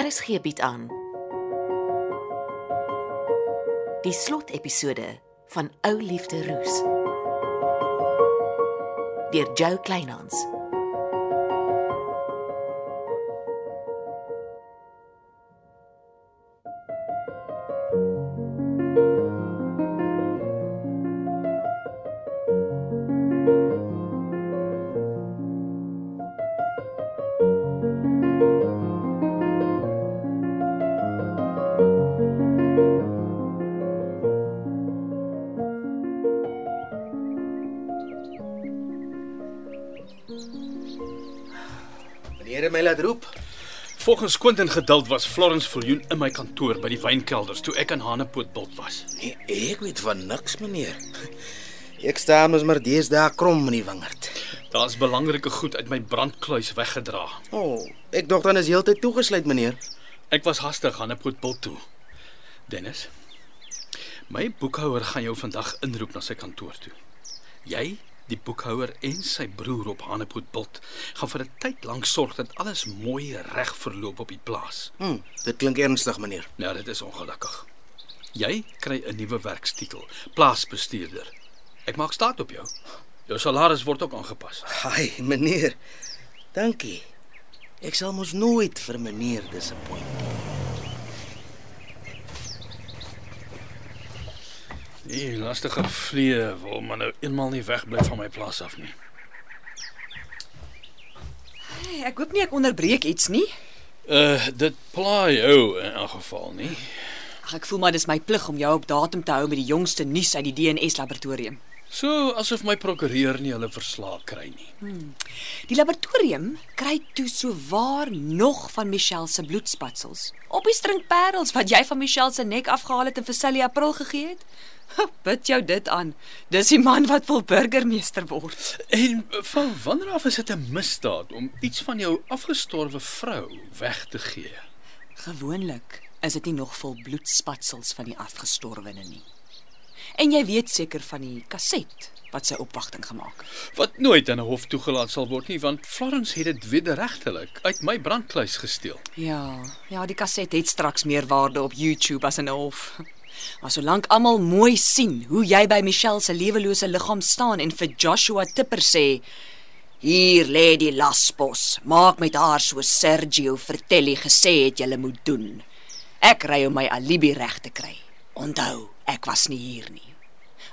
RSG bied aan Die slotepisode van Ou Liefde Roos deur Jo Kleinhans. Volgens Quentin geduld was Florence Viljoen in my kantoor by die wynkelders toe ek aan Hanepoort bult was. Nee, ek weet van niks, meneer. Ek staan mos maar deesdae krom in die wingerd. Daar's belangrike goed uit my brandkluis weggedra. O, oh, ek dink dan is heeltyd toegesluit, meneer. Ek was hastig aan 'n bult toe. Dennis, my boekhouer gaan jou vandag inroep na sy kantoor toe. Jy, die boekhouer en sy broer op Hanepoort bult gaan vir 'n tyd lank sorg dat alles mooi reg verloop op die plaas. Hm, dit klink ernstig, meneer. Nou, dit is ongelukkig. Jy kry 'n nuwe werkstitel, plaasbestuurder. Ek maak staat op jou. Jou salaris word ook aangepas. Haai, meneer. Dankie. Ek sal mos nooit vir meneer disappoint. Die lastige vlee wil maar nou eenmal nie wegbly van my plaas af nie. Hey, ek hoop nie ek onderbreek iets nie. Uh dit pla jou in elk geval nie. Ag ek voel maar dis my plig om jou op datum te hou met die jongste nuus uit die DNS laboratorium. So asof my prokureur nie hulle verslae kry nie. Die laboratorium kry toe so waar nog van Michelle se bloedspatsels. Op die string parels wat jy van Michelle se nek afgehaal het en vir Sally April gegee het. Bid jou dit aan. Dis die man wat wil burgemeester word. En van wanneer af is dit 'n misdaad om iets van jou afgestorwe vrou weg te gee? Gewoonlik is dit nie nog vol bloedspatsels van die afgestorwene nie. En jy weet seker van die kaset wat sy opwagting gemaak het. Wat nooit aan 'n hof toegelaat sal word nie, want Florence het dit wederregtelik uit my brandkluis gesteel. Ja, ja, die kaset het straks meer waarde op YouTube as in 'n hof. Maar solank almal mooi sien hoe jy by Michelle se lewelose liggaam staan en vir Joshua Tipper sê: "Hier lê die laspos. Maak met haar so Sergio Vertelli gesê het jy moet doen. Ek ry om my alibi reg te kry. Onthou, ek was nie hier nie."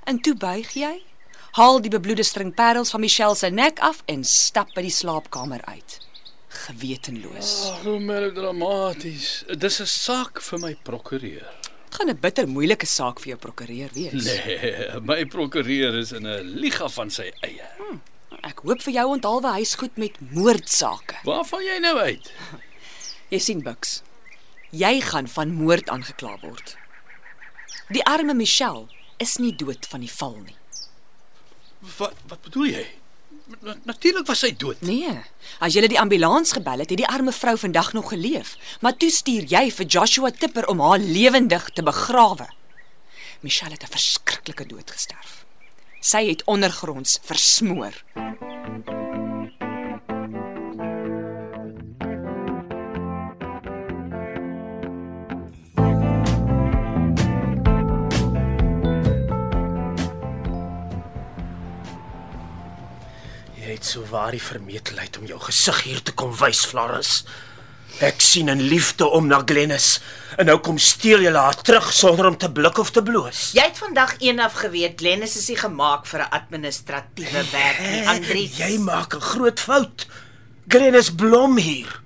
En toe buig jy, haal die bebloede string parels van Michelle se nek af en stap by die slaapkamer uit. Gewetenloos. Ag, hoe melodramaties. Dis 'n saak vir my prokureur. Gaan 'n bitter moeilike saak vir jou prokureur wees. Nee, my prokureur is in 'n liga van sy eie. Ek hoop vir jou onthaalwe hy's goed met moordsake. Waarvan jy nou uit? Jy sien Bux. Jy gaan van moord aangekla word. Die arme Michelle is nie dood van die val nie. Wat wat bedoel jy? Na, Natuurlik was sy dood. Nee, as jy die ambulans gebel het, het die arme vrou vandag nog geleef, maar toe stuur jy vir Joshua Tipper om haar lewendig te begrawe. Michelle het 'n verskriklike dood gesterf. Sy het ondergronds versmoor. Jy het so waar die vermetelheid om jou gesig hier te kom wys, Florence. Ek sien 'n liefde om na Glennis en nou kom steel jy haar terug sonder om te blik of te bloos. Jy het vandag eendag geweet Glennis is nie gemaak vir 'n administratiewe werk nie, Andries. Jy maak 'n groot fout. Glennis blom hier.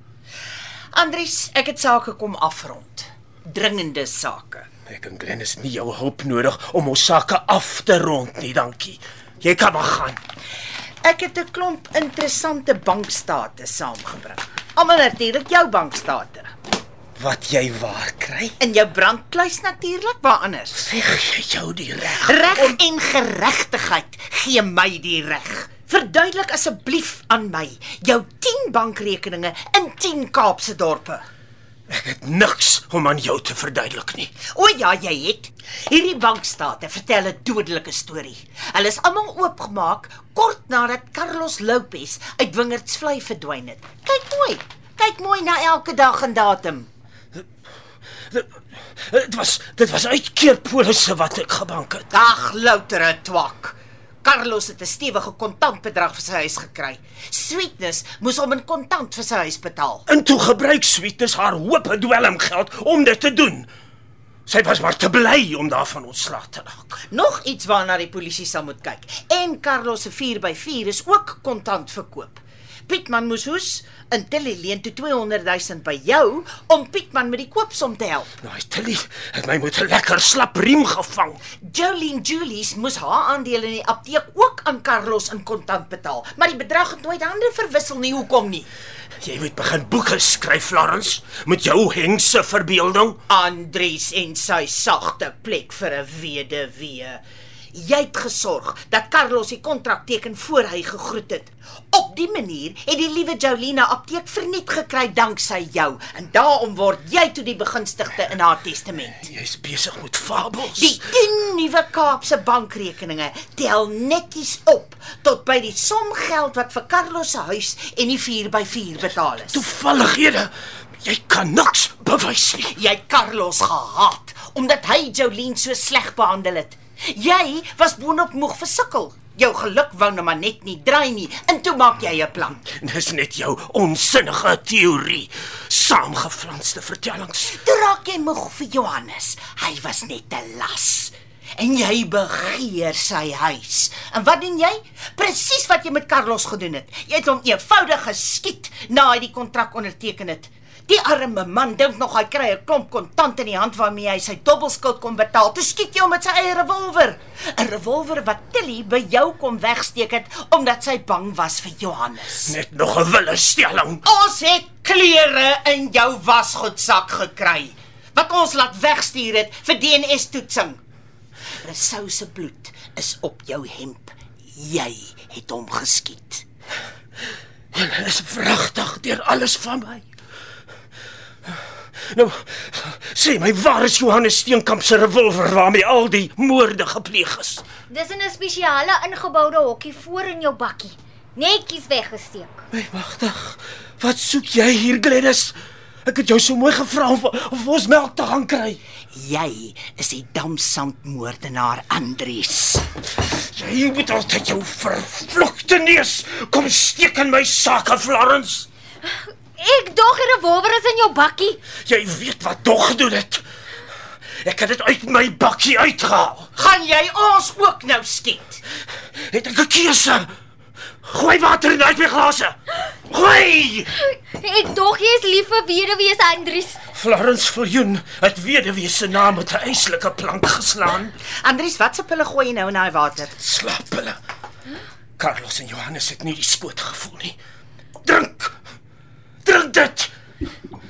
Andries, ek het sake kom afrond. Dringende sake. Ek en Glennis nie jou hulp nodig om ons sake af te rond nie, dankie. Jy kan maar gaan. Ek het 'n klomp interessante bankstate saamgebring. Almal natuurlik jou bankstate. Wat jy waar kry? In jou brandkluis natuurlik, waar anders? Zeg jy jou die reg? Reg en geregtigheid gee my die reg. Verduidelik asseblief aan my jou 10 bankrekeninge in 10 Kaapse dorpe. Ek het niks om aan jou te verduidelik nie. O ja, jy het. Hierdie bankstate vertel 'n dodelike storie. Hulle is almal oopgemaak kort nadat Carlos Lopez uit Wingerdsvlei verdwyn het. Kyk mooi. Kyk mooi na elke dag en datum. Dit was dit was uitkeerpolisse wat ek gebank het. Dag loutere twak. Carlos het 'n stewige kontantbedrag vir sy huis gekry. Sweetness moes hom in kontant vir sy huis betaal. En toe gebruik Sweetness haar hoop dwelmgeld om dit te doen. Sy was maar te bly om daarvan ontslae te raak. Nog iets waarna die polisie sal moet kyk. En Carlos se 4x4 is ook kontant verkoop. Pietman moes hoes in Tilly leen toe 200 000 by jou om Pietman met die koopsom te help. Nou, Tilly het my met 'n lekker slap riem gevang. Jolene Julies moes haar aandele in die apteek ook aan Carlos in kontant betaal, maar die bedrag het nooit hande verwissel nie. Hoekom nie? Jy moet begin boeke skryf, Florence, met jou hengse verbeelding. Andries en sy sagte plek vir 'n weduwee. Jy het gesorg dat Carlos die kontrak teken voor hy gegroet het. Op die manier het die liewe Jolina apteek verniet gekry danksy jou en daarom word jy toe die begunstigde in haar testament. Jy's besig met fabels. Die 10 nuwe Kaapse bankrekeninge tel netjies op tot by die som geld wat vir Carlos se huis en die 4x4 betaal is. toevallighede. Jy kan niks bewys nie. Jy Carlos gehaat omdat hy Jolene so sleg behandel het. Jy was boonop moeg versukkel. Jou geluk wou nou maar net nie draai nie en toe maak jy 'n plan. Dis net jou onsinnige teorie, saamgeflanste vertellings. Toe raak jy moeg vir Johannes. Hy was net 'n las. En jy begeer sy huis. En wat doen jy? Presies wat jy met Carlos gedoen het. Jy het hom eenvoudig geskiet na hy die kontrak onderteken het. Die arme man dink nog hy kry 'n klomp kontant in die hand waarmee hy sy dubbelskuld kon betaal. Toe skiet jy hom met sy eie revolver. 'n Revolver wat Tilly by jou kom wegsteek het omdat sy bang was vir Johannes. Net nog 'n willestelling. Ons het klere in jou wasgoedsak gekry wat ons laat wegstuur het vir DNS-toetsing. Rousseau se bloed is op jou hemp. Jy het hom geskiet. Julle is wragtig deur alles van my. Nou, sê my, waar is Johannes Steenkamp se revolver waarmee al die moorde gepleeg is? Dis in 'n spesiale ingeboude hokkie voor in jou bakkie. Netjies weggesteek. My wagtig. Wat soek jy hier, Glennis? Ek het jou so mooi gevra of, of ons melk te gaan kry. Jy is die damsandmoordenaar Andries. Jy moet altyd jou vervlukte neus kom steek in my sake, Florence. Ek dog die revolver is in jou bakkie. Jy weet wat tog gedoen het. Ek het dit uit my bakkie uitgehaal. Gaan jy ons ook nou skiet? Het ek 'n keuse? Gooi water in uit my glase. Gooi! Ek dog jy is lief vir weduwees Andries. Florence Viljoen het weduwee se naam met 'n eislike plank geslaan. Andries, wat se pille gooi jy nou in daai water? Slaaphulle. Carlos en Johannes het nie die skoot gevoel nie. Drink. Drink dit.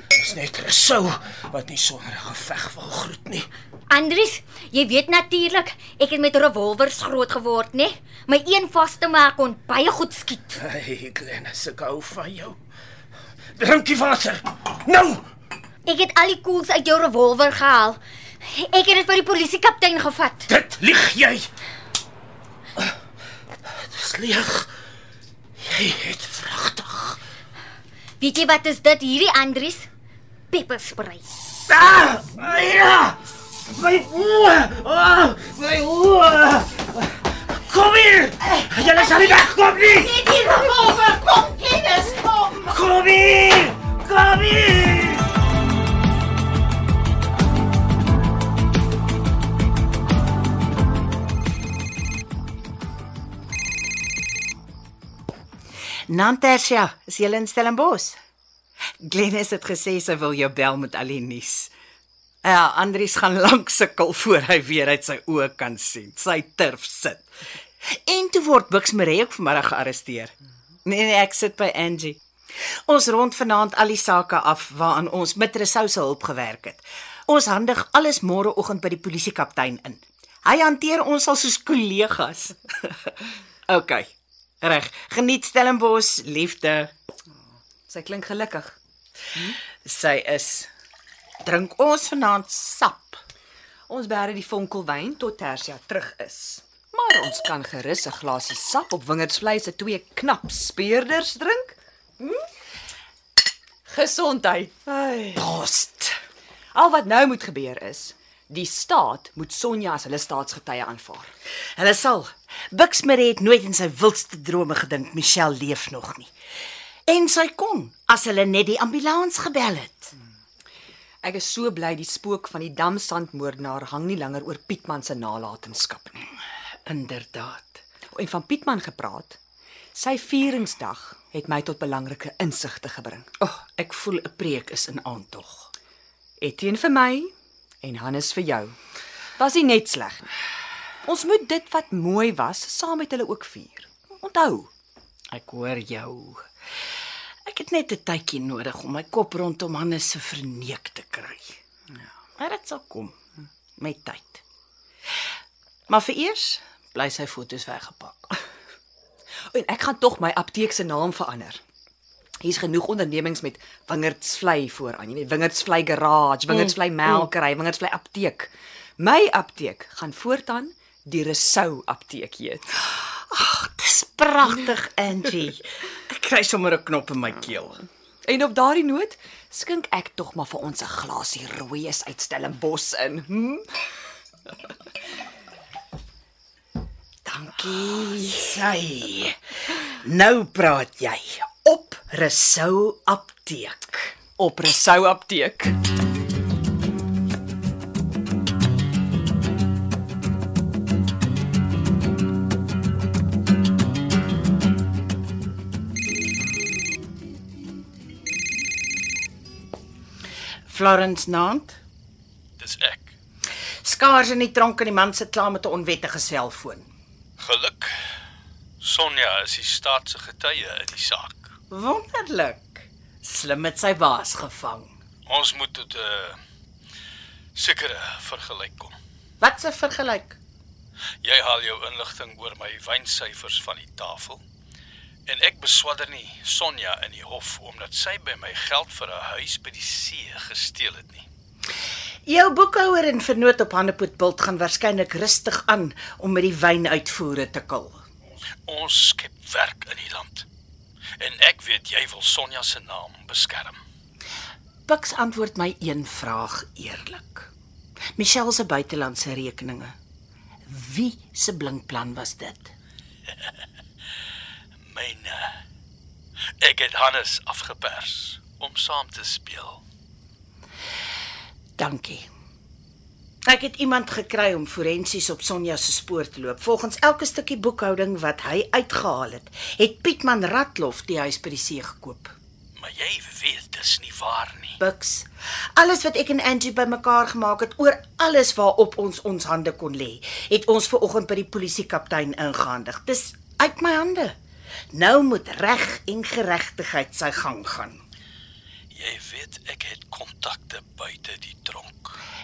Dis net 'n sou wat nie sonder 'n geveg wil groet nie. Andries, jy weet natuurlik, ek het met revolvers groot geword, né? My een vaste maak kon baie goed skiet. Hey, Glennis, ek hou van jou. Drink die water. Nou. Ek het al die koels uit jou revolver gehaal. Ek het dit vir die polisiekaptein gevat. Dit lieg jy. Dis leeg. Jy het vragtig. Weet jy wat is dit hierdie Andries? Pepperspray. Ah! Ja! My oë! Ah, my oë! Kom hier! Julle sal nie wegkom nie! Net die revolver, kom kennis, kom. Kom hier! Kom hier! Nantersia, is jy in Stellenbosch? Glennis het gesê sy wil jou bel met al die nuus. Ja, Andries gaan lank sukkel voor hy weer uit sy oë kan sien. Sy turf sit. En toe word Bux Maree ook vanmiddag gearresteer. Nee nee, ek sit by Angie. Ons rond vanaand al die sake af waaraan ons met Resou se hulp gewerk het. Ons handig alles môreoggend by die polisiekaptein in. Hy hanteer ons al soos kollegas. OK. Reg. Geniet Stellenbosch, liefde. Sy klink gelukkig. Sy is drink ons vanaand sap. Ons bære die vonkelwyn tot Tersia terug is. Maar ons kan gerus 'n glasie sap op wingerdsvleis se twee knap speurders drink. Hm? Gesondheid. Ai. Prost. Al wat nou moet gebeur is, die staat moet Sonja as hulle staatsgetuie aanvaar. Hulle sal. Buxmere het nooit in sy wildste drome gedink Michelle leef nog nie. En sy kon as hulle net die ambulans gebel het. Ek is so bly die spook van die damsandmoordenaar hang nie langer oor Pietman se nalatenskap nie. Inderdaad. En van Pietman gepraat, sy vieringsdag het my tot belangrike insigte gebring. O, oh, ek voel 'n preek is in aantog. Etienne vir my en Hannes vir jou. Was nie net sleg nie. Ons moet dit wat mooi was saam met hulle ook vier. Onthou, Ek hoor jou. Ek het net 'n tydjie nodig om my kop rondom Hannes se verneek te kry. Ja, maar dit sal kom met tyd. Maar vir eers bly sy foto's weggepak. en ek gaan tog my apteek se naam verander. Hier's genoeg ondernemings met Wingerdsvlei vooraan, jy weet Wingerdsvlei garage, Wingerdsvlei melkery, Wingerdsvlei apteek. My apteek gaan voortaan die Resou apteek heet. Dis pragtig, Angie. Ek kry sommer 'n knop in my keel. En op daardie noot skink ek tog maar vir ons 'n glasie rooies uit Stellenbosch in. Hm? Dankie. Sy. Nou praat jy Resou apteek. Op Resou apteek. Florence Nant. Dis ek. Skaars in die tronk en die man sit klaar met 'n onwettige selfoon. Geluk. Sonja is die staat se getuie in die saak. Wonderlik. Slim met sy baas gevang. Ons moet tot 'n uh, sekere vergelyk kom. Wat 'n vergelyk. Jy haal jou inligting oor my wynsyfers van die tafel. En ek beswadder nie Sonja in die hof omdat sy by my geld vir 'n huis by die see gesteel het nie. Jou boekhouer en vernoot op Handepoetbult gaan waarskynlik rustig aan om met die wynuitvoere te kil. Ons skep werk in die land. En ek weet jy wil Sonja se naam beskerm. Pix antwoord my een vraag eerlik. Michelle se buitelandse rekeninge. Wie se blinkplan was dit? Myne. Ek het Hannes afgepers om saam te speel. Dankie. Ek het iemand gekry om forensies op Sonja se spoor te loop. Volgens elke stukkie boekhouding wat hy uitgehaal het, het Pietman Ratlof die huis by die see gekoop. Maar jy weet dis nie waar nie. Bux. Alles wat ek en Angie bymekaar gemaak het oor alles waarop ons ons hande kon lê, het ons ver oggend by die polisiekaptein ingehandig. Dis uit my hande. Nou moet reg en geregtigheid sy gang gaan. Jy weet ek het kontakte buite die tronk.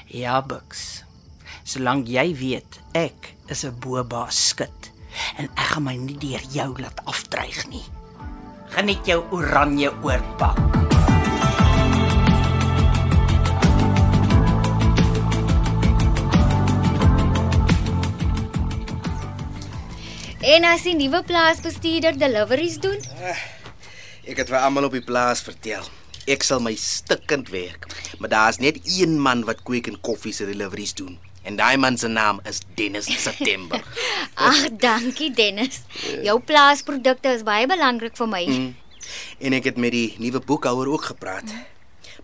Ja, Bux. Solank jy weet ek is 'n bobaas skit en ek gaan my nie deur jou laat afdreig nie. Geniet jou oranje oorpak. En as die nuwe plaasbestuurder deliveries doen, Ek het vir almal op die plaas vertel. Ek sal my stikkend werk. Maar daar's net een man wat kweek en koffie se deliveries doen. En daai man se naam is Dennis September. ag, dankie Dennis. Jou plaasprodukte is baie belangrik vir my. en ek het met die nuwe boekhouer ook gepraat.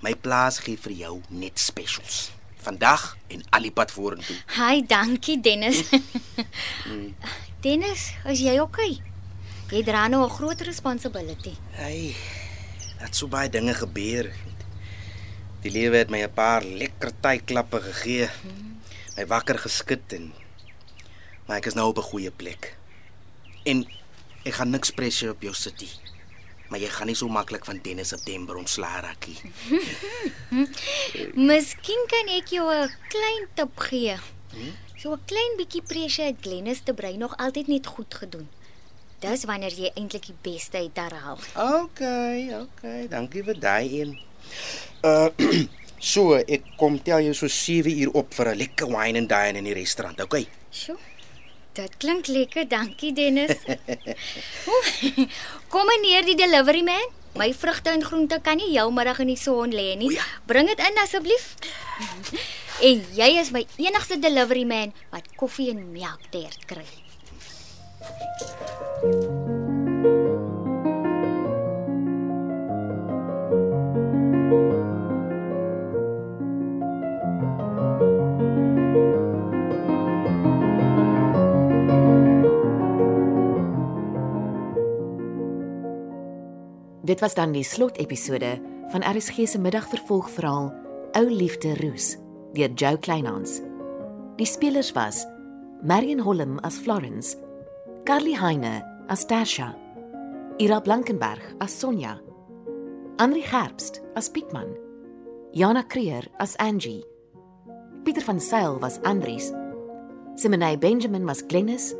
My plaas gee vir jou net specials. Vandag en alipad vorentoe. Hi, dankie Dennis. Dennis, is jy okay? Jy dra nou 'n groot responsibility. Hey, dat so baie dinge gebeur. Die lewe het my 'n paar lekker tydklappe gegee. My wakker geskit en maar ek is nou op 'n goeie plek. En ek gaan niks pressure op jou sit nie. Maar jy gaan nie so maklik van Dennis September ontslaa raak nie. Miskien kan ek jou 'n klein tip gee. So 'n klein bietjie pressure het Glennis te brein nog altyd net goed gedoen. Dis wanneer jy eintlik die beste uit haar haal. Okay, okay, dankie vir daai een. Uh so ek kom tel jou so 7 uur op vir 'n lekker wine and dine in die restaurant, okay? Sjoe. Dit klink lekker, dankie Dennis. Oeh, Kom meneer die delivery man. My vrugte en groente kan nie jou middag in die son lê nie. Ja. Bring dit in asseblief. en jy is my enigste delivery man wat koffie en melk tert kry. Dit was dan die slotepisode van RSG se middagvervolgverhaal Ou Liefde Roos deur Jo Kleinhans. Die spelers was Marion Holm as Florence, Carly Heine as Tasha, Ira Blankenberg as Sonja, Andri Gerbst as Pietman, Jana Creer as Angie, Pieter van Sail was Andries, Simonay Benjamin was Glennis,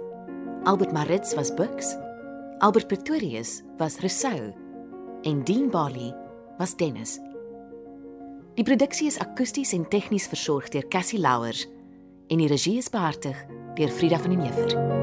Albert Maritz was Bux, Albert Pretorius was Rousseau en Dean Bali was Dennis. Die produksie is akoesties en tegnies versorg deur Cassie Louwers en die regie is behartig deur Frida van den Heever.